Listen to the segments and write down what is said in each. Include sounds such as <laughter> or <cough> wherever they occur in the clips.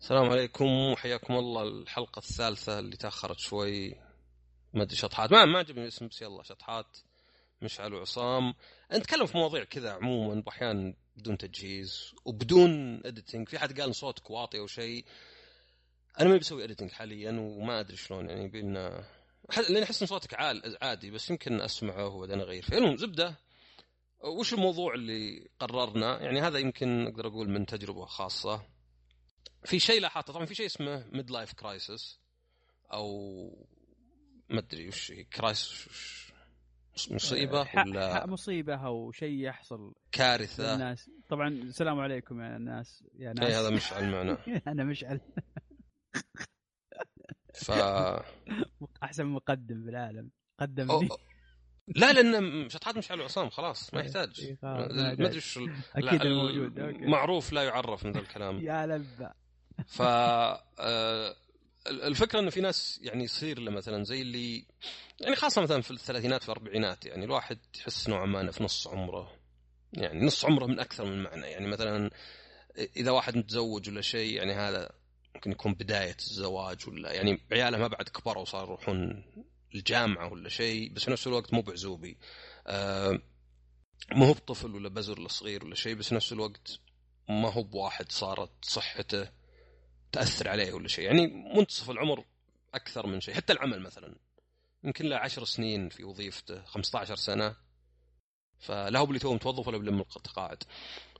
السلام عليكم وحياكم الله. الحلقة الثالثة اللي تأخرت شوي. ما أدري شطحات. ما ما عجبني الاسم بس يلا شطحات. مشعل وعصام. نتكلم في مواضيع كذا عموما واحيانا بدون تجهيز وبدون editing في حد قال صوتك واطي أو شيء. أنا ما بسوي editing حاليا وما أدري شلون يعني بينا لأن أحس إن صوتك عال عادي بس يمكن أسمعه وبعدين أغير. فيه المهم زبدة. وش الموضوع اللي قررنا؟ يعني هذا يمكن أقدر أقول من تجربة خاصة. في شيء لاحظته. طبعا في شيء اسمه midlife crisis أو ما أدري وش crisis مصيبة ولا مصيبة أو شيء يحصل كارثة؟ الناس طبعا السلام عليكم يا الناس يا ناس. اي هذا مشعل معنا. <laughs> أنا مشعل. ف <laughs> أحسن مقدم في العالم قدمني لا لأن شطحات مشعل وعصام خلاص ما يحتاج. ما أدري وش أكيد موجود. معروف لا يعرف من ذا الكلام. <laughs> يا لبا ف الفكرة إنه في ناس يعني يصير له مثلا زي اللي يعني خاصة مثلا في الثلاثينات في الأربعينات يعني الواحد يحس نوعا ما في نص عمره. يعني نص عمره من أكثر من معنى. يعني مثلا إذا واحد متزوج ولا شيء يعني هذا ممكن يكون بداية الزواج ولا يعني عياله ما بعد كبروا وصاروا يروحون الجامعة ولا شيء بس في نفس الوقت مو بعزوبي. آه ما هو بطفل ولا بزر ولا صغير ولا شيء بس في نفس الوقت ما هو بواحد صارت صحته تأثر عليه ولا شيء. يعني منتصف العمر أكثر من شيء. حتى العمل مثلا. يمكن له 10 سنين في وظيفته 15 سنة. فلا هو اللي تو متوظف ولا باللي متقاعد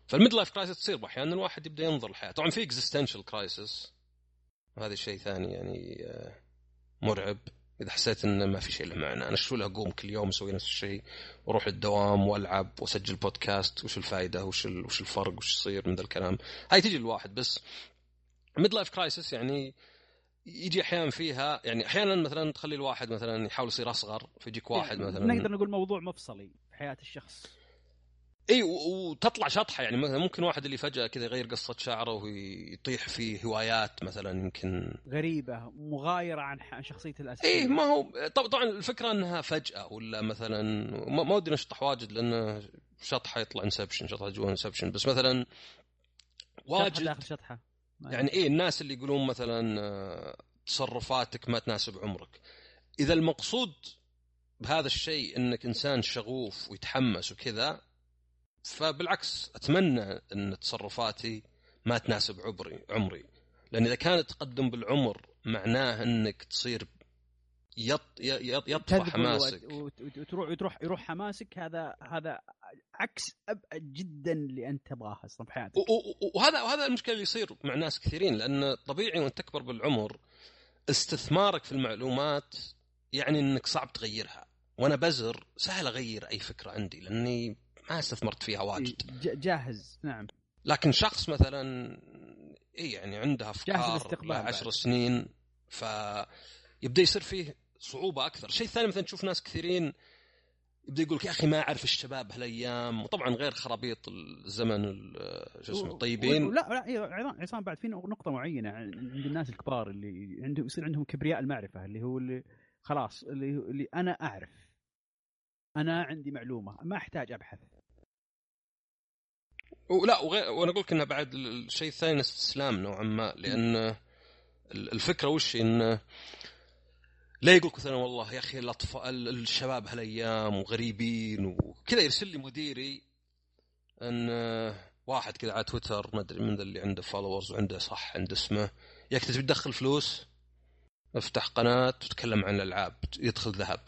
فال midlife crisis تصير أحيانا الواحد يبدأ ينظر الحياة. طبعا في existential crisis وهذا شيء ثاني يعني مرعب. إذا حسيت إنه ما في شيء له معنى. أنا شو أقوم كل يوم أسوي نفس الشيء وأروح الدوام وألعب وأسجل بودكاست وش الفائده وش وش الفرق؟ وش يصير من ذا الكلام؟ هاي تجي الواحد. بس midlife crisis يعني يجي أحيانا فيها يعني أحيانا مثلا تخلي الواحد مثلا يحاول يصير أصغر فيجيك واحد مثلا. نقدر نقول موضوع مفصلي في حياة الشخص. إي وتطلع شطحة يعني مثلا ممكن واحد اللي فجأة كذا يغير قصة شعره ويطيح في هوايات مثلا يمكن. غريبة مغايرة عن شخصيته الاساسيه إي ما هو طبعا الفكرة إنها فجأة ولا مثلا ما ودي نشطح واجد لأن شطحة يطلع inception شطحة جوا inception بس مثلا واجد شطحة داخل شطحة. يعني إيه الناس اللي يقولون مثلا تصرفاتك ما تناسب عمرك. إذا المقصود بهذا الشيء إنك إنسان شغوف ويتحمس وكذا فبالعكس أتمنى إن تصرفاتي ما تناسب عمري عمري. لأن إذا كان التقدم بالعمر معناه إنك تصير يط يطفى حماسك. وتروح وتروح يروح حماسك هذا هذا عكس أبعد جدا اللي انت تبغاه أصلا في حياتك. وهذا وهذا المشكلة اللي يصير مع ناس كثيرين لأن طبيعي وأنت تكبر بالعمر استثمارك في المعلومات يعني إنك صعب تغيرها. وأنا بزر سهل أغير أي فكرة عندي لأني ما استثمرت فيها واجد. جاهز نعم. لكن شخص مثلا إي يعني عنده أفكار عشر سنين فيبدأ يصير فيه صعوبة أكثر. الشيء الثاني مثلا تشوف ناس كثيرين يبدأ يقول لك يا أخي ما أعرف الشباب هالأيام. وطبعا غير خرابيط الزمن شو اسمه الطيبين. لا لا عصام بعد في نقطة معينة عند الناس الكبار اللي عندهم يصير عندهم كبرياء المعرفة اللي هو اللي خلاص اللي, اللي أنا أعرف. أنا عندي معلومة ما أحتاج أبحث. ولا وغير وأنا أقول لك إنه بعد الشيء الثاني استسلام نوعا ما لأن الفكرة وش؟ انه لا يقول مثلا والله يا أخي الاطفال الشباب هالأيام وغريبين وكذا يرسل لي مديري إن واحد كذا على تويتر ما أدري من ذا اللي عنده followers وعنده صح عنده اسمه يا أخي تبي تدخل فلوس؟ افتح قناة وتتكلم عن الألعاب يدخل ذهب.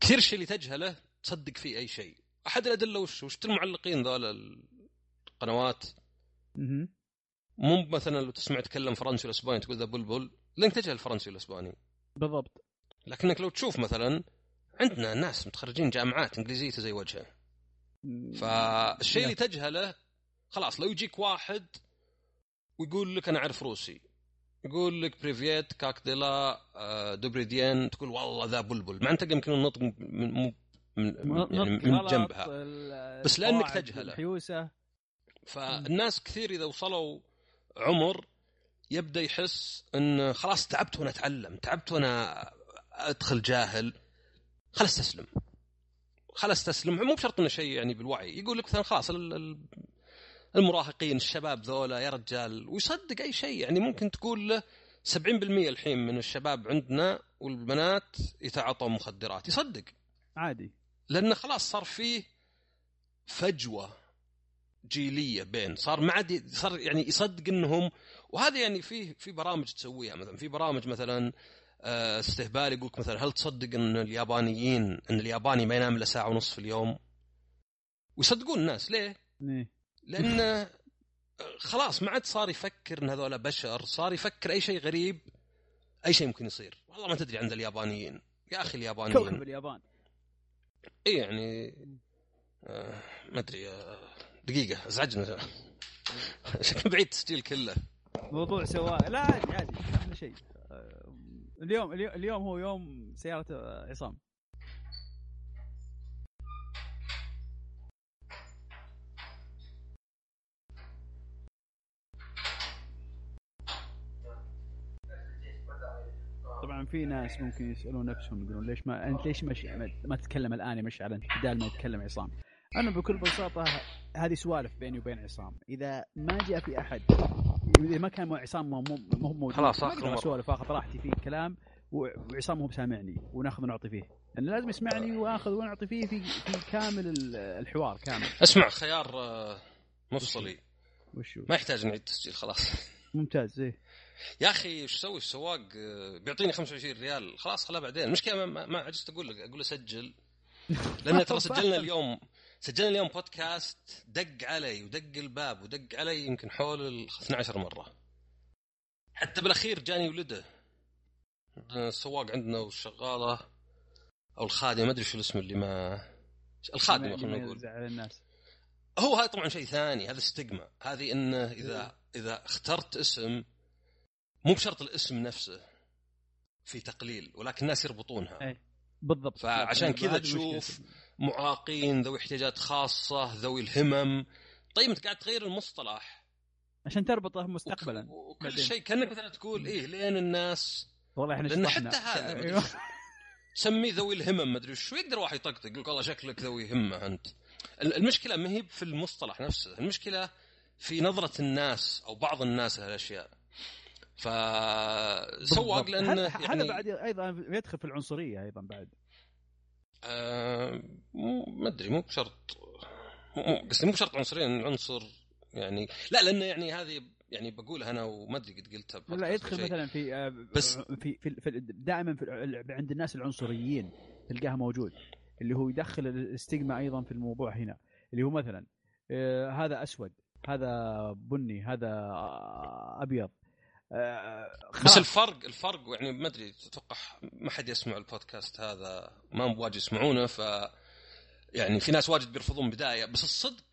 كثير الشيء اللي تجهله تصدق فيه أي شيء. أحد الأدلة وش وش المعلقين ذولا القنوات؟ مو مثلا لو تسمع يتكلم فرنسي ولا إسباني تقول ذا بلبل لانك تجهل الفرنسي والاسباني بالضبط. لكنك لو تشوف مثلا عندنا ناس متخرجين جامعات انجليزيته زي وجهة. فالشيء اللي تجهله خلاص لو يجيك واحد ويقول لك أنا أعرف روسي يقول لك بريفيت كاك ديلا دوبريديان تقول والله ذا بلبل. مع انت يمكن النطق من من من, يعني من جنبها. بس لأنك تجهله. فالناس كثير إذا وصلوا عمر يبدأ يحس إن خلاص تعبت وأنا أتعلم تعبت وأنا أدخل جاهل خل استسلم خل استسلم مو بشرط إنه شيء يعني بالوعي. يقول لك مثلا خلاص المراهقين الشباب ذولا يا رجال ويصدق أي شيء. يعني ممكن تقول له 70% الحين من الشباب عندنا والبنات يتعاطوا مخدرات. يصدق. عادي. لأنه خلاص صار فيه فجوة. جيلية بين. صار ما عاد صار يعني يصدق انهم وهذا يعني فيه في برامج تسويها مثلا. في برامج مثلا آه، استهبال يقولك مثلا هل تصدق إن اليابانيين إن الياباني ما ينام إلا ساعة ونص في اليوم؟ ويصدقون الناس. ليه؟ لأن خلاص ما عاد صار يفكر إن هذول بشر. صار يفكر أي شيء غريب أي شيء ممكن يصير. والله ما تدري عند اليابانيين. يا أخي كوكب اليابانيين اليابان اي يعني آه ما أدري آه دقيقة أزعجنا. <laughs> شكل بعيد التسجيل كله. موضوع سواء لا عادي عادي أحلى شيء. آه، اليوم اليوم هو يوم سيارة آه، عصام. طبعا في ناس ممكن يسألون نفسهم يقولون ليش ما أنت ليش ما تتكلم الآن يا مشعل؟ أنت بدال ما يتكلم عصام. أنا بكل بساطة هذه سوالف بيني وبين عصام. إذا ما جاء في أحد إذا ما كان مو عصام مو مو مو هو موجود خلاص، ما مرة. أسولف اخذ راحتي في الكلام وعصام هو بسامعني وناخذ ونعطي فيه. لأنه لازم يسمعني وآخذ ونعطي فيه في في كامل ال- الحوار كامل. أسمع. خيار آه، مفصلي. وشو ما يحتاج نعيد تسجيل خلاص. ممتاز زي يا أخي إيش أسوي السواق آه، بيعطيني 25 ريال. خلاص خلاها بعدين. المشكلة ما, ما, ما عجزت أقول لك أقول له سجل <laughs> لأن ترى سجلنا اليوم سجلنا اليوم بودكاست دق علي ودق الباب ودق علي يمكن حول ال 12 مرة. حتى بالأخير جاني ولده. السواق عندنا والشغالة أو الخادمه ما أدري شو الاسم اللي ما الخادمه خلينا نقول. الناس. هو هذا طبعا شيء ثاني هذا استجما هذه إنه إذا إذا اخترت اسم مو بشرط الاسم نفسه في تقليل ولكن الناس يربطونها. إيه. بالضبط فعشان كذا تشوف. معاقين ذوي احتياجات خاصة ذوي الهمم طيب أنت قاعد تغير المصطلح عشان تربطه مستقبلا وك- وكل بعدين. شيء كأنك مثلا تقول إيه لين الناس والله إحنا لأن شطحنا. حتى هذا مدري أيوه. سميه ذوي الهمم مدري شو يقدر واحد يطقطق يقول والله شكلك ذوي همة أنت ال- المشكلة ما هي في المصطلح نفسه المشكلة في نظرة الناس أو بعض الناس لهالأشياء فسواق. لأنه هذا يعني بعد أيضا يدخل في العنصرية أيضا بعد آه، مو ما أدري مو بشرط مو- مو قصدي مو بشرط عنصرية العنصر يعني لا لأنه يعني هذه يعني بقولها أنا وما أدري قد قلتها لا يدخل. مثلا في آه، بس- في, في, في دائما في عند الناس العنصريين تلقاها موجود اللي هو يدخل الاستجما أيضا في الموضوع هنا اللي هو مثلا آه، هذا أسود هذا بني هذا آه، أبيض آه، بس. الفرق الفرق يعني ما أدري أتوقع ما حد يسمع البودكاست هذا ما هم واجد يسمعونه ف يعني في ناس واجد بيرفضون بداية. بس الصدق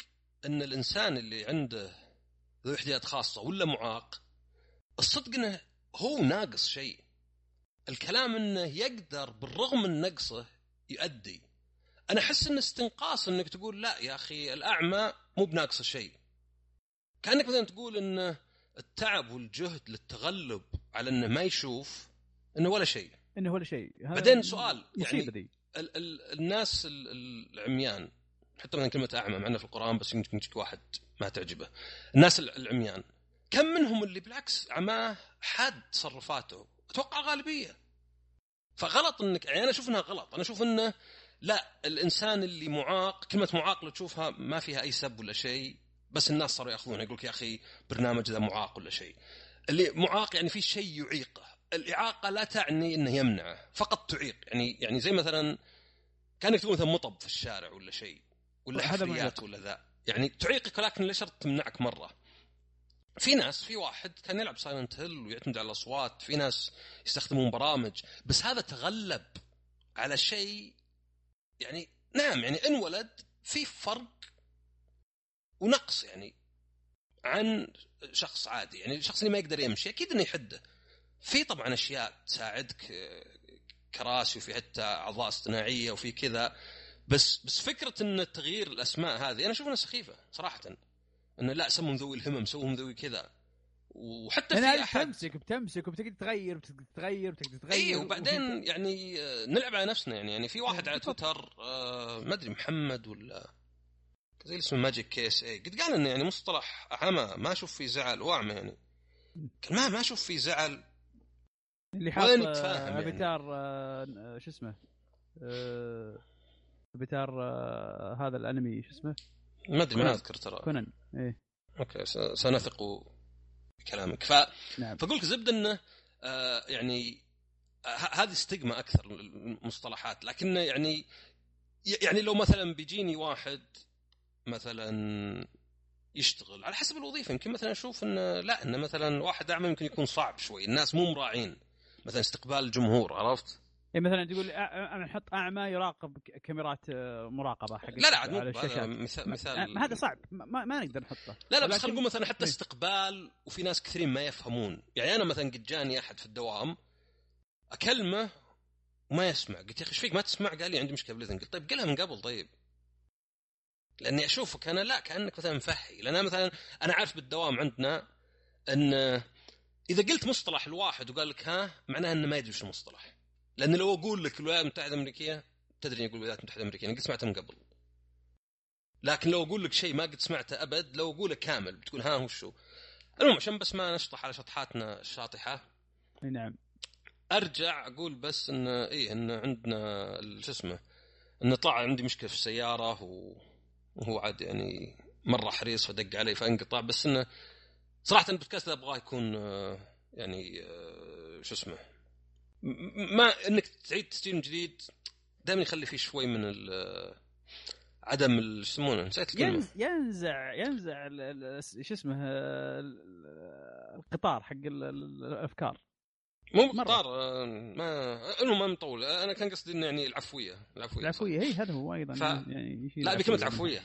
إن الإنسان اللي عنده ذو احتياجات خاصة ولا معاق الصدق إنه هو ناقص شيء. الكلام إنه يقدر بالرغم من نقصه يؤدي. أنا أحس إن استنقاص إنك تقول لا يا أخي الأعمى مو بناقصه شيء. كأنك مثلا تقول إنه التعب والجهد للتغلب على إنه ما يشوف إنه ولا شيء. إنه ولا شيء. بعدين سؤال، يعني- ذي. ال- ال- الناس ال- ال- العميان حتى مثلا كلمة أعمى معنا في القرآن بس يمكن يجيك واحد ما تعجبه. الناس ال- العميان كم منهم اللي بالعكس عماه حاد تصرفاته؟ أتوقع غالبية. فغلط إنك يعني أنا أشوف إنها غلط. أنا أشوف إنه لا الإنسان اللي معاق كلمة معاق لو تشوفها ما فيها أي سب ولا شيء. بس الناس صاروا ياخذونها يقول يا أخي برنامج ذا معاق ولا شيء. اللي معاق يعني في شيء يعيقه الإعاقة لا تعني إنه يمنعه فقط تعيق. يعني يعني زي مثلا كانك تقول مثلا مطب في الشارع ولا شيء ولا حفريات ولا ذا. يعني تعيقك ولكن لا شرط تمنعك مرة. في ناس في واحد كان يلعب Silent Hill ويعتمد على الأصوات في ناس يستخدمون برامج بس هذا تغلب على شيء يعني نعم يعني انولد في فرق ونقص يعني عن شخص عادي. يعني الشخص اللي ما يقدر يمشي أكيد إنه يحده. في طبعا أشياء تساعدك كراسي وفي حتى أعضاء اصطناعية وفي كذا. بس بس فكرة إن تغيير الأسماء هذه أنا أشوف إنها سخيفة صراحة. إنه لا سموهم ذوي الهمم سوهم ذوي كذا. وحتى في احد بتمسك بتمسك وبتقدر تغير بتقدر تغير بتقدر تغير. اي وبعدين يعني آه، نلعب على نفسنا يعني. يعني في واحد على بالضبط. تويتر آه، ما أدري محمد ولا زي اسمه Magic Case اي قد قال إنه يعني مصطلح عمى ما أشوف فيه زعل واعمى يعني. ما ما أشوف فيه زعل. اللي حاط يتفاهم يعني؟ افاتار آه، شو اسمه؟ آه، افاتار آه، هذا الأنمي شو اسمه؟ ما أدري ما. أذكر ترى. كونان إيه. okay سنثق بكلامك. ف... نعم. فأقول لك زبدة إنه آه يعني آه هذه استجمة أكثر المصطلحات لكن يعني يعني لو مثلا بيجيني واحد مثلا يشتغل. على حسب الوظيفة. يمكن مثلا أشوف انه لا انه مثلا واحد أعمى يمكن يكون صعب شوي. الناس مو مراعين. مثلا استقبال الجمهور عرفت؟ إيه مثلا تقول نحط أعمى يراقب كاميرات آه، مراقبة حق لا لا على هذا الشاشات. مثال مثال هذا صعب. ما, ما نقدر نحطه. لا لا بس خلينا نقول مثلا حتى إيه. استقبال وفي ناس كثيرين ما يفهمون. يعني أنا مثلا قد جاني أحد في الدوام أكلمه وما يسمع. قلت يا أخي إيش فيك؟ ما تسمع؟ قال لي عندي مشكلة بالاذن قلت طيب قلها من قبل طيب. لأني أشوفك أنا لا كأنك مثلا مفهي لأن مثلا أنا عارف بالدوام عندنا إن إذا قلت مصطلح الواحد وقال لك ها معناه إنه ما يدري وش المصطلح لأن لو أقول لك الولايات المتحدة الأمريكية تدري يقول الولايات المتحدة الأمريكية أنا قد سمعته من قبل. لكن لو أقول لك شيء ما قد سمعته أبد لو أقوله كامل بتقول ها وشو المهم عشان بس ما نشطح على شطحاتنا الشاطحة نعم. أرجع أقول بس إن إيه إن عندنا شو اسمه إن طلع عندي مشكلة في السيارة و- وهو عاد يعني مرة حريص فدق علي فانقطع بس إنه صراحة البودكاست هذا أبغاه يكون آه، يعني آه، شو اسمه ما إنك تعيد تسجيل من جديد دائما يخلي فيه شوي من ال- عدم شو يسمونه نسيت الكلمة. ينز ينزع ينزع شو اسمه آه، ال- القطار حق ال- ال- الأفكار. مو. مختار آه، ما المهم ما مطول أنا كان قصدي إنه يعني العفوية العفوية العفوية هي هذا هو أيضا ف- يعني لا بكلمه. عفويه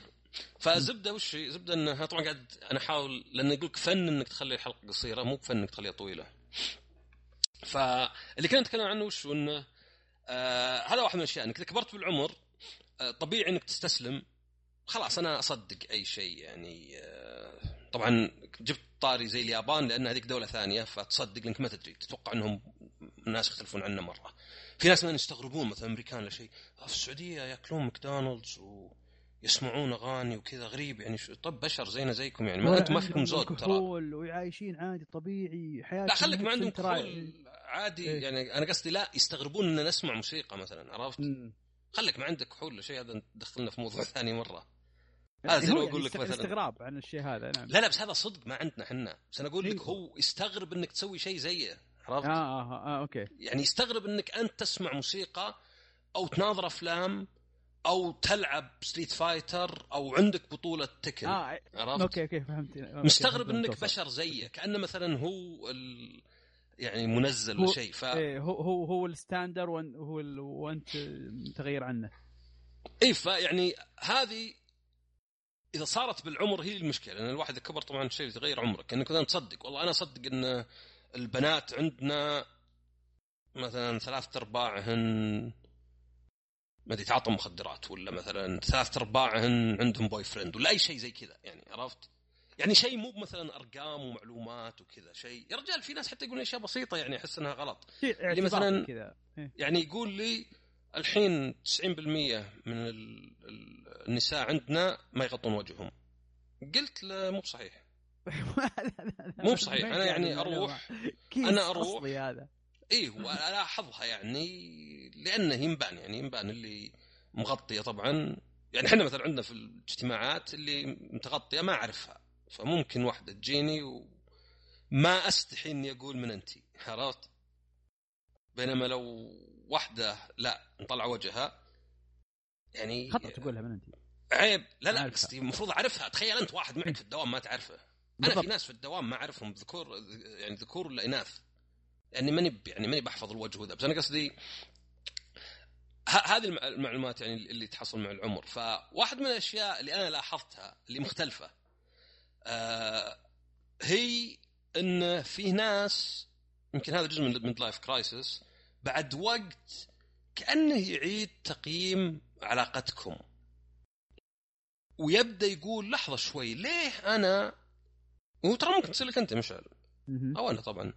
فزبدة وش هي؟ زبدة إنها طبعا قاعد أنا أحاول لأن يقول لك فن إنك تخلي الحلقة قصيرة مو بفن إنك تخليها طويلة. فاللي كنا نتكلم عنه وش إنه آه هذا واحد من الأشياء إنك إذا كبرت بالعمر آه طبيعي إنك تستسلم خلاص أنا أصدق أي شيء يعني آه طبعا جبت طاري زي اليابان لأن هذيك دولة ثانية فتصدق لانك ما تدري. تتوقع إنهم الناس يختلفون عنا مرة. في ناس مثلا يستغربون مثلا أمريكان ولا شيء. آه، في السعودية يأكلون ماكدونالدز و يسمعون أغاني وكذا غريب يعني شو؟ طب بشر زينا زيكم يعني. ما أنتم ما فيكم زود ترى. كحول وعايشين عادي طبيعي حياتهم لا خليك ما عندهم كحول عادي إيه. يعني. أنا قصدي لا يستغربون إن نسمع موسيقى مثلا عرفت؟ خليك ما عندك كحول ولا شيء هذا دخلنا في موضوع ثاني مرة. آه، زي هو لو أقول لك مثلاً- استغراب عن الشيء هذا نعم لا لا بس هذا صدق ما عندنا إحنا بس أنا أقول لك إيه. هو يستغرب إنك تسوي شيء زيه عرفت؟ آه آه, آه okay يعني يستغرب إنك أنت تسمع موسيقى أو تناظر أفلام أو تلعب Street Fighter أو عندك بطولة Tekken آه عرفت؟ okay okay فهمت مستغرب فهمت إنك توصل. بشر زيه كأنه مثلا هو ال... يعني منزل ولا شيء ف إيه هو هو هو ال standard وان- هو ال- وانت متغير عنه اي فيعني هذه إذا صارت بالعمر هي المشكلة لأن الواحد اذا كبر طبعا شيء يتغير عمرك انك مثلا تصدق والله أنا أصدق إن البنات عندنا مثلا ثلاثة أرباعهن ما أدري تعاطوا مخدرات ولا مثلا ثلاثة أرباعهن عندهم boyfriend ولا أي شيء زي كذا يعني عرفت؟ يعني شيء مو مثلا أرقام ومعلومات وكذا شيء يا رجال في ناس حتى يقولون أشياء بسيطة يعني أحس إنها غلط اللي مثلاً- كذا إيه. يعني يقول لي الحين 90% من ال- ال- النساء عندنا ما يغطون وجههم. قلت له مو بصحيح. <laughs> مو بصحيح. أنا يعني أروح أروح- أصلي هذا. إيه وألاحظها يعني لأنه ينبان يعني ينبان اللي مغطية طبعا. يعني إحنا مثلا عندنا في الاجتماعات اللي متغطية ما أعرفها. فممكن واحدة تجيني وما أستحي إني أقول من انت عرفت؟ بينما لو واحدة لا نطلع وجهها. يعني خطأ تقولها من أنت؟ عيب. لا لا المفروض أعرفها. تخيل أنت واحد معك في الدوام ما تعرفه. أنا. في ناس في الدوام ما أعرفهم ذكور يعني ذكور ولا إناث. يعني ماني يعني ماني بحفظ الوجه وذا بس أنا قصدي هذه الم- المعلومات يعني اللي تحصل مع العمر. فواحد من الأشياء اللي أنا لاحظتها اللي مختلفة آه هي إن في ناس يمكن هذا جزء من midlife crisis بعد وقت كأنه يعيد تقييم علاقتكم. ويبدأ يقول لحظة شوي ليه أنا؟ وهو ترى ممكن تصير لك أنت مشعل. أو أنا طبعا.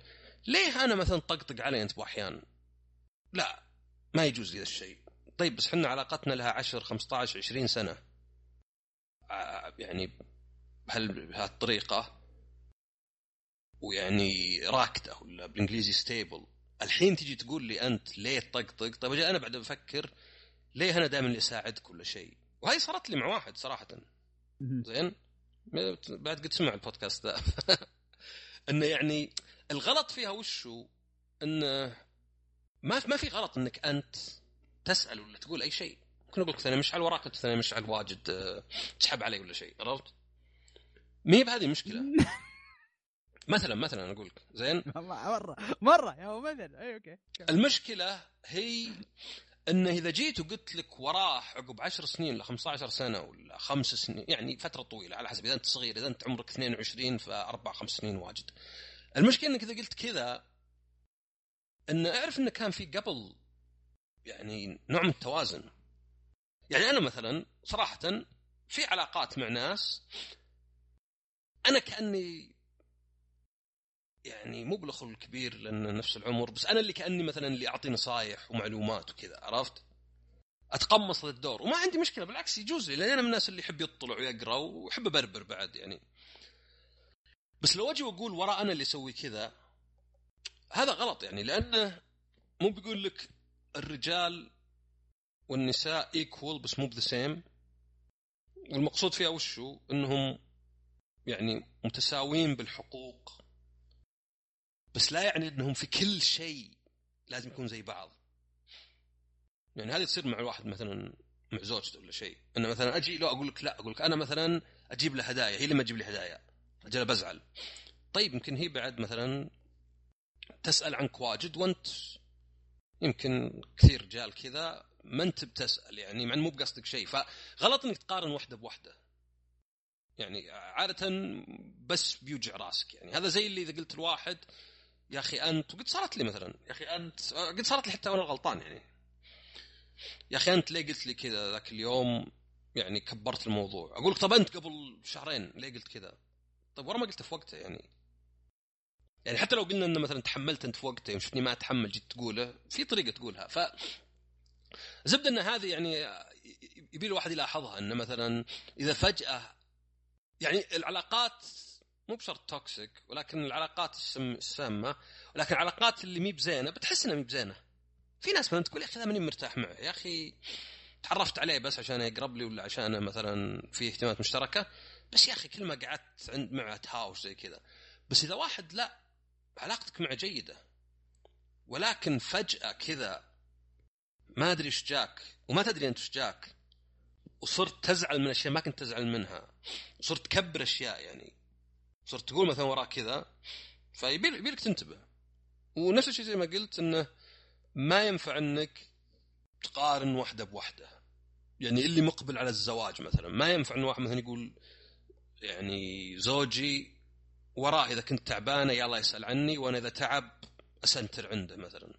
ليه أنا مثلا طقطق علي أنت باحيان لا ما يجوز لي الشيء. طيب بس حنا علاقتنا لها 10 15 20 سنة. ع- يعني بهال- بهالطريقة. ويعني راكده ولا بالإنجليزي stable الحين تجي تقول لي أنت ليه تطقطق طيب أنا بعد بفكر ليه أنا دائما اللي اساعدك ولا شيء؟ وهي صارت لي مع واحد صراحة. زين؟ بعد قد سمع البودكاست ذا <laughs> إنه يعني الغلط فيها وشو؟ إنه ما ما في غلط إنك أنت تسأل ولا تقول أي شيء. ممكن أقول لك ثاني مشعل وراك انت ثاني مشعل واجد آه، تسحب علي ولا شيء عرفت؟ ما هي بهذه المشكلة. <laughs> مثلا مثلا أقول لك زين؟ <laughs> مرة مرة يا هو مثل أي أوكي. المشكلة هي انه إذا جيت وقلت لك وراه عقب 10 سنين ل 15 سنة ولا خمس سنين يعني فترة طويلة على حسب. إذا أنت صغير إذا أنت عمرك 22 فأربع خمس سنين واجد. المشكلة إنك إذا قلت كذا انه أعرف انه كان في قبل يعني نوع من التوازن. يعني أنا مثلا صراحة في علاقات مع ناس أنا كأني يعني مو بالاخو الكبير لأن نفس العمر بس أنا اللي كأني مثلا اللي أعطي نصايح ومعلومات وكذا عرفت؟ أتقمص للدور وما عندي مشكلة بالعكس يجوز لي لأن أنا من الناس اللي يحب يطلع ويقرأ ويحب أبربر بعد يعني. بس لو أجي وأقول ورا أنا اللي أسوي كذا هذا غلط يعني لأنه مو بيقول لك الرجال والنساء equal بس مو ب the same والمقصود فيها وشو؟ إنهم يعني متساويين بالحقوق. بس لا يعني إنهم في كل شيء لازم يكون زي بعض. يعني هذه تصير مع الواحد مثلا مع زوجته ولا شيء. إنه مثلا أجي لو أقول لك لا أقول لك أنا مثلا أجيب له هدايا هي اللي ما تجيب لي هدايا. أجل بزعل. طيب يمكن هي بعد مثلا تسأل عنك واجد وأنت يمكن كثير رجال كذا ما أنت بتسأل يعني مع إنه مو بقصدك شيء. فغلط إنك تقارن واحدة بواحدة. يعني عادة بس بيوجع راسك يعني. هذا زي اللي إذا قلت الواحد يا أخي أنت وقد صارت لي مثلا. يا أخي أنت قد صارت لي حتى وأنا غلطان يعني. يا أخي أنت ليه قلت لي كذا ذاك اليوم؟ يعني كبرت الموضوع. أقول لك طب أنت قبل شهرين ليه قلت كذا؟ طيب ورا ما قلت في وقته يعني. يعني حتى لو قلنا انه مثلا تحملت أنت في وقته يوم شفتني ما أتحمل جيت تقوله في طريقة تقولها. ف زبدة إن هذه يعني يبي الواحد يلاحظها انه مثلا إذا فجأة يعني العلاقات مو بشرط توكسيك ولكن العلاقات السم السامة ولكن العلاقات اللي مي بزينة بتحس إنها مي بزينة. في ناس مثلا تقول يا أخي ماني مرتاح معه. يا أخي تعرفت عليه بس عشان يقرب لي ولا عشان مثلا في اهتمامات مشتركة. بس يا أخي كل ما قعدت عند معه تهاوش زي كذا. بس إذا واحد لا علاقتك معه جيدة ولكن فجأة كذا ما أدري إيش جاك وما تدري أنت إيش جاك وصرت تزعل من أشياء ما كنت تزعل منها وصرت تكبر أشياء يعني. صرت تقول مثلا وراه كذا فيبي يبي لك تنتبه. ونفس الشيء زي ما قلت إنه ما ينفع إنك تقارن واحدة بواحدة. يعني اللي مقبل على الزواج مثلا ما ينفع إن واحد مثلا يقول يعني زوجي وراه إذا كنت تعبانة يلا يسأل عني وأنا إذا تعب أسنتر عنده مثلا.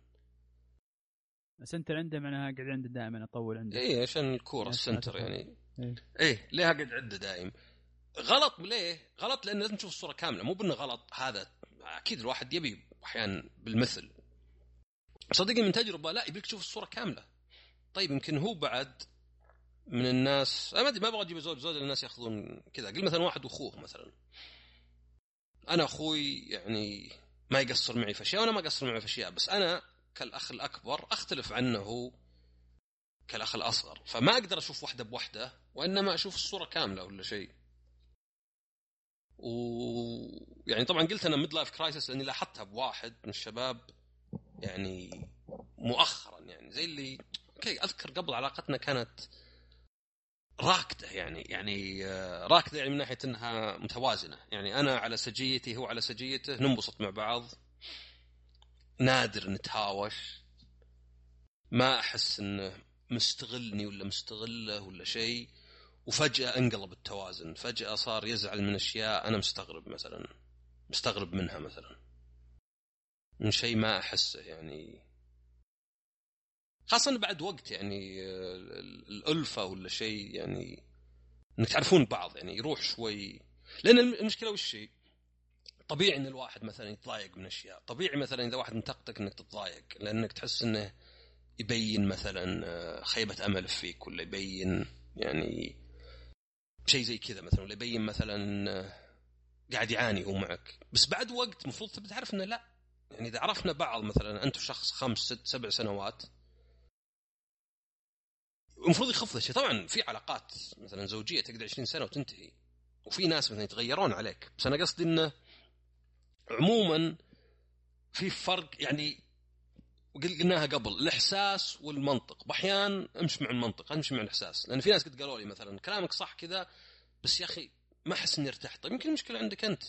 سنتر عنده معناها قاعد عنده دائما أطول عنده. اي عشان الكورة ناس ال center. يعني. إيه. إيه ليه قاعد عنده دايم غلط ليه؟ غلط لأن لازم تشوف الصورة كاملة مو بأنه غلط هذا أكيد الواحد يبي أحيانا بالمثل. صدقني من تجربة لا يبيك تشوف الصورة كاملة. طيب يمكن هو بعد من الناس أنا ما أدري ما أبغى أجيب زوج زوج الناس يأخذون كذا. قل مثلا واحد وأخوه مثلا. أنا أخوي يعني ما يقصر معي في أشياء وأنا ما أقصر معي في أشياء بس أنا كالأخ الأكبر أختلف عنه هو كالأخ الأصغر. فما أقدر أشوف واحدة بوحده وإنما أشوف الصورة كاملة ولا شيء. و يعني طبعا قلت أنا midlife crisis لأني لاحظتها بواحد من الشباب يعني مؤخرا يعني زي اللي okay أذكر قبل علاقتنا كانت راكدة يعني يعني آه، راكدة يعني من ناحية إنها متوازنة. يعني أنا على سجيتي هو على سجيته ننبسط مع بعض نادر نتهاوش ما أحس إنه مستغلني ولا مستغلة ولا شيء. وفجأة انقلب التوازن. فجأة صار يزعل من أشياء أنا مستغرب مثلا. مستغرب منها مثلا. من شيء ما أحسه يعني. خاصة بعد وقت يعني الألفة ولا شيء يعني. إنك تعرفون بعض يعني يروح شوي. لأن المشكلة وش هي؟ طبيعي إن الواحد مثلا يتضايق من أشياء، طبيعي مثلا إذا واحد انتقدك إنك تتضايق. لأنك تحس إنه يبين مثلا خيبة أمل فيك ولا يبين يعني بشيء زي كذا مثلا ولا يبين مثلا آه، قاعد يعاني هو معك. بس بعد وقت المفروض تبي تعرف إنه لا. يعني إذا عرفنا بعض مثلا انت وشخص خمس ست سبع سنوات المفروض يخف الشيء طبعا في علاقات مثلا زوجية تقعد 20 سنة وتنتهي وفي ناس مثلا يتغيرون عليك. بس أنا قصدي إنه عموما في فرق يعني قلناها قبل الإحساس والمنطق. باحيان أمشي مع المنطق امشي مع الإحساس. لأن في ناس قد قالوا لي مثلا كلامك صح كذا بس يا أخي ما أحس إني ارتحت. طيب يمكن المشكلة عندك أنت.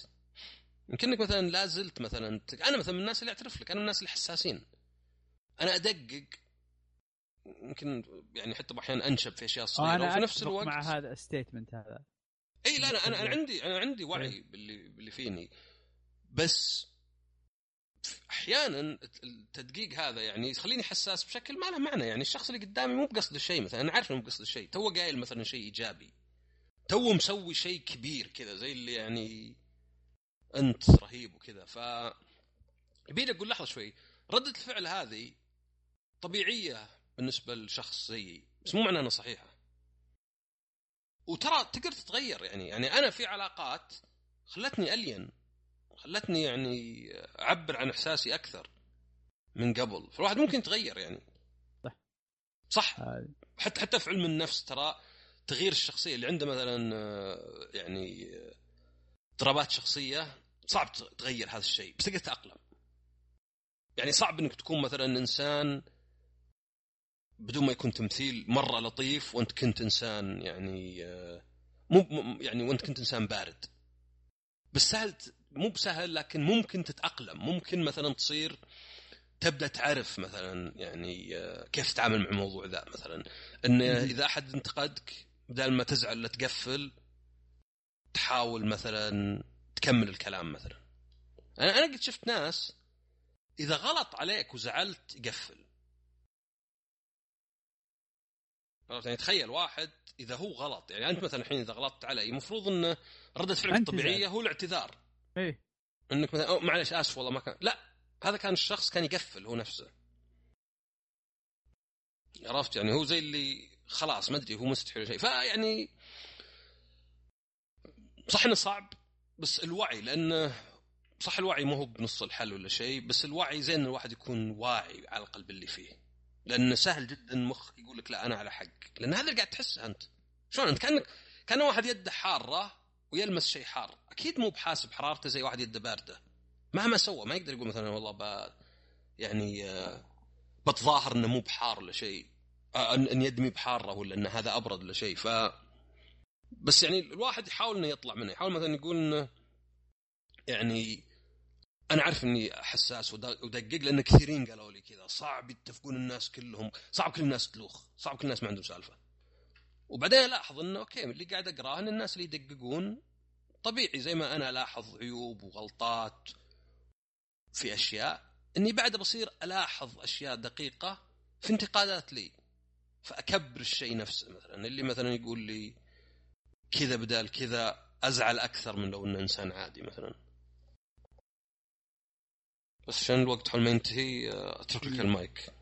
يمكنك مثلا لا زلت مثلا أنا مثلا من الناس اللي أعترف لك أنا من الناس اللي حساسين أنا أدقق يمكن يعني حتى أحيانا أنشب في أشياء صغيرة أنا وفي نفس الوقت مع هذا ال statement هذا. إي لا أنا أنا, أنا عندي أنا عندي وعي باللي باللي فيني. بس أحيانا التدقيق هذا يعني يخليني حساس بشكل ما له معنى. يعني الشخص اللي قدامي مو بقصد الشيء مثلا أنا عارف إنه مو بقصد الشيء تو قايل مثلا شيء إيجابي. تو مسوي شيء كبير كذا زي اللي يعني أنت رهيب وكذا. ف يبيني أقول لحظة شوي. ردة الفعل هذه طبيعية بالنسبة لشخص زيي بس مو معناه إنها صحيحة. وترى تقدر تتغير يعني. يعني أنا في علاقات خلتني ألين. خلتني يعني أعبر عن إحساسي أكثر من قبل. فالواحد ممكن يتغير يعني. صح. صح. حتى حتى في علم النفس ترى تغيير الشخصية. اللي عنده مثلا آه، يعني اضطرابات شخصية صعب تغير هذا الشيء. بس تقدر تتأقلم. يعني صعب إنك تكون مثلا إنسان بدون ما يكون تمثيل مرة لطيف وأنت كنت إنسان يعني آه، مو يعني وأنت كنت إنسان بارد. بس سهل مو بسهل لكن ممكن تتأقلم. ممكن مثلا تصير تبدأ تعرف مثلا يعني آه، كيف تتعامل مع الموضوع ذا مثلا. إن إذا أحد انتقدك بدل ما تزعل ولا تقفل تحاول مثلا تكمل الكلام مثلا. أنا أنا قد شفت ناس إذا غلط عليك وزعلت يقفل. يعني تخيل واحد إذا هو غلط. يعني أنت مثلا الحين إذا غلطت علي المفروض إنه ردة فعلك الطبيعيه هو الاعتذار. إيه. إنك مثلا معلش آسف والله ما كان لا هذا كان الشخص كان يقفل هو نفسه. عرفت؟ يعني هو زي اللي خلاص ما أدري هو مستحي ولا شيء. فيعني صح إنه صعب بس الوعي لأنه صح الوعي ما هو بنص الحل ولا شيء بس الوعي زين الواحد يكون واعي على القلب اللي فيه. لأنه سهل جدا المخ يقول لك لا أنا على حق. لأن هذا اللي قاعد تحسه أنت. شلون؟ أنت كأنك كان واحد يده حارة ويلمس شيء حار. أكيد مو بحاسب حرارته زي واحد يده باردة. مهما سوى ما يقدر يقول مثلا والله ب... يعني آه، بتظاهر إنه مو بحار ولا شيء. آه، ان يدمي بحارة ولا إن هذا أبرد ولا شيء. ف بس يعني الواحد يحاول إنه يطلع منه. يحاول مثلا يقول إنه يعني أنا عارف إني حساس ودقق لأن كثيرين قالوا لي كذا. صعب يتفقون الناس كلهم. صعب كل الناس تلوخ. صعب كل الناس ما عندهم سالفة. وبعدين الاحظ إنه أوكي اللي قاعد أقراه إن الناس اللي يدققون طبيعي زي ما أنا الاحظ عيوب وغلطات في أشياء إني بعد بصير ألاحظ أشياء دقيقة في انتقادات لي فأكبر الشيء نفسه مثلا. اللي مثلا يقول لي كذا بدال كذا أزعل أكثر من لو إنه إنسان عادي مثلا. بس عشان الوقت حول ما ينتهي أترك لك المايك.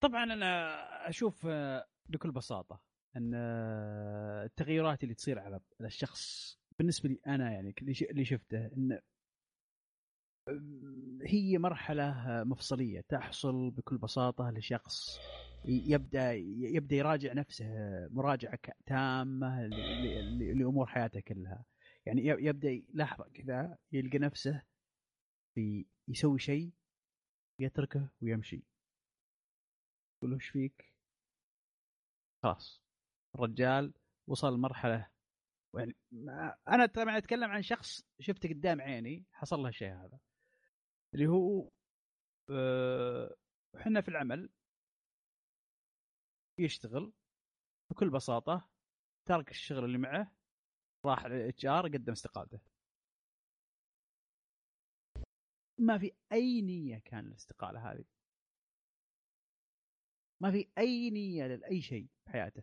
طبعا أنا أشوف بكل بساطة إن آه، التغيرات اللي تصير على الشخص بالنسبة لي أنا يعني اللي شفته؟ إن هي مرحلة مفصلية تحصل بكل بساطة لشخص يبدأ يبدأ يراجع نفسه مراجعة تامة لأمور حياته كلها. يعني يبدأ لحظة كذا يلقى نفسه في يسوي شيء يتركه ويمشي. يقول إيش فيك؟ خلاص. الرجال وصل مرحلة يعني أنا طبعا أتكلم عن شخص شفته قدام عيني حصل له الشيء هذا. اللي هو إحنا أه في العمل يشتغل بكل بساطة ترك الشغل اللي معه راح للاتش آر قدم استقالته. ما في أي نية كان الاستقالة هذه. ما في أي نية لأي شيء في حياته.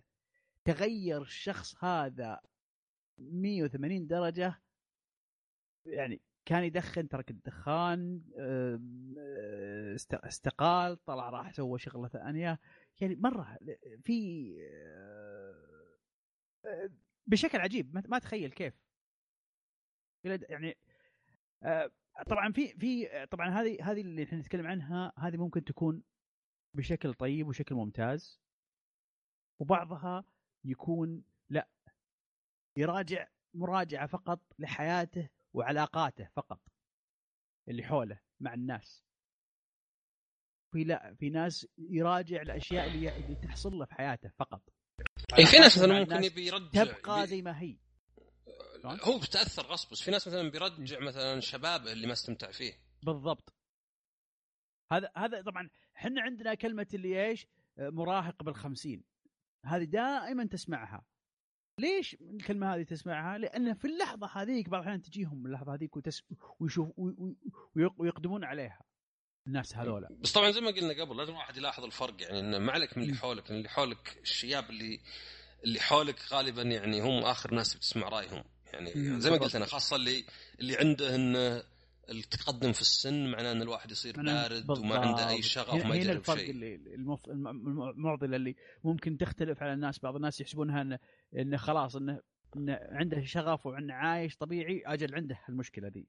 تغير الشخص هذا 180 درجة يعني كان يدخن ترك الدخان استقال طلع راح سوى شغلة ثانية. يعني مرة في بشكل عجيب ما- تخيل كيف. يعني آه، طبعا في في طبعا هذه هذه اللي إحنا نتكلم عنها هذه ممكن تكون بشكل طيب وشكل ممتاز. وبعضها يكون لا يراجع مراجعة فقط لحياته وعلاقاته فقط اللي حوله مع الناس. في لا في ناس يراجع الأشياء اللي اللي تحصل له في حياته فقط. اي في ناس مثلا ممكن يبي يرجع تبقى يبي- زي ما هي؟ هو بتأثر غصب بس في ناس مثلا بيرجع مثلا شبابه اللي ما استمتع فيه. بالضبط. هذا هذا طبعا إحنا عندنا كلمة اللي إيش؟ مراهق بالخمسين. هذه دائما تسمعها. ليش الكلمة هذه تسمعها؟ لأن في اللحظة هذيك بعض الأحيان تجيهم اللحظة هذيك وتس... ويشوف وي- وي- ويق- ويقدمون عليها. الناس هذولا بس طبعا زي ما قلنا قبل لازم الواحد يلاحظ الفرق. يعني انه ما عليك من اللي حولك اللي حولك الشياب اللي اللي حولك غالبا يعني هم آخر ناس بتسمع رأيهم. يعني زي ما. قلت أنا خاصة اللي اللي عنده إنه التقدم في السن معناه إن الواحد يصير بارد وما عنده أي بالضبط. شغف ما يجرب الفرق شيء اللي المف... الم- الم- المعضلة اللي ممكن تختلف على الناس بعض الناس يحسبونها انه انه خلاص انه انه عنده شغف وانه عايش طبيعي أجل عنده المشكلة ذي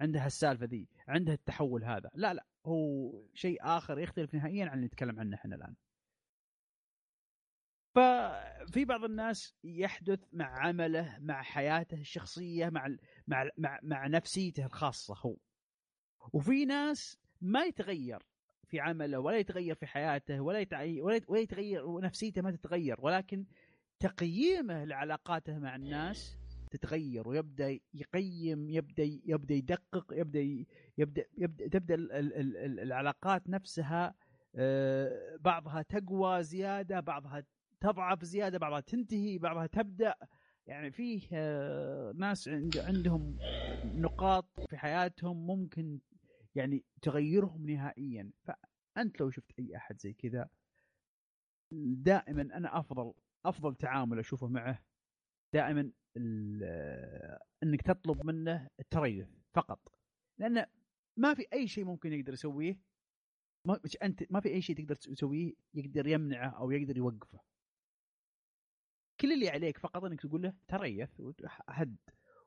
عنده السالفه ذي عنده التحول هذا. لا لا هو شيء آخر يختلف نهائيا عن اللي نتكلم عنه إحنا الآن. ففي بعض الناس يحدث مع عمله مع حياته الشخصية مع مع مع, مع نفسيته الخاصة هو. وفي ناس ما يتغير في عمله ولا يتغير في حياته ولا ولا يت- ولا يتغير ونفسيته ما تتغير ولكن تقييمه لعلاقاته مع الناس تتغير ويبدأ يقيم يبدأ يبدأ يدقق يبدأ يبدأ يبدأ تبدأ ال- ال- ال- ال- العلاقات نفسها آه، بعضها تقوى زيادة بعضها تضعف زيادة بعضها تنتهي بعضها تبدأ يعني فيه آه، ناس عند- عندهم نقاط في حياتهم ممكن يعني تغيرهم نهائيا. فأنت لو شفت أي أحد زي كذا دائما أنا أفضل أفضل تعامل أشوفه معه دائما ال- إنك تطلب منه التريث فقط. لأن ما في أي شيء ممكن يقدر يسويه ما أنت ما في أي شيء تقدر تسويه يقدر يمنعه أو يقدر يوقفه. كل اللي عليك فقط إنك تقول له تريث وهد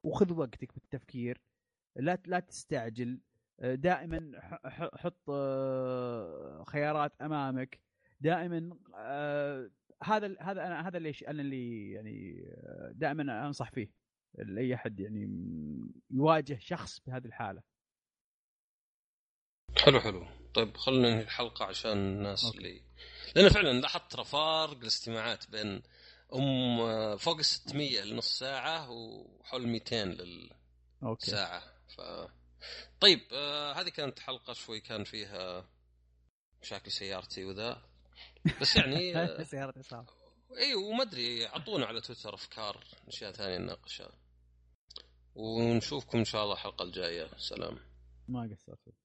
وخذ وقتك بالتفكير لا لا تستعجل دائما ح- ح- حط آه، خيارات أمامك دائما آه، هذا هذا أنا هذا اللي أنا اللي يعني آه، دائما أنصح فيه لأي أحد يعني يواجه شخص بهذه الحالة حلو حلو طيب خلينا ننهي الحلقة عشان الناس okay. اللي لأن فعلا لاحظت ترى فارق الاستماعات بين أم فوق ال 600 لنص ساعة وحول 200 okay. للساعة. ف طيب آه هذه كانت حلقة شوي كان فيها مشاكل سيارتي وذا. بس يعني <laughs> آه سياره اصابه اي وما أدري أعطونا على تويتر أفكار أشياء ثانية نناقشها. ونشوفكم إن شاء الله الحلقة الجاية. سلام. ما قصرت.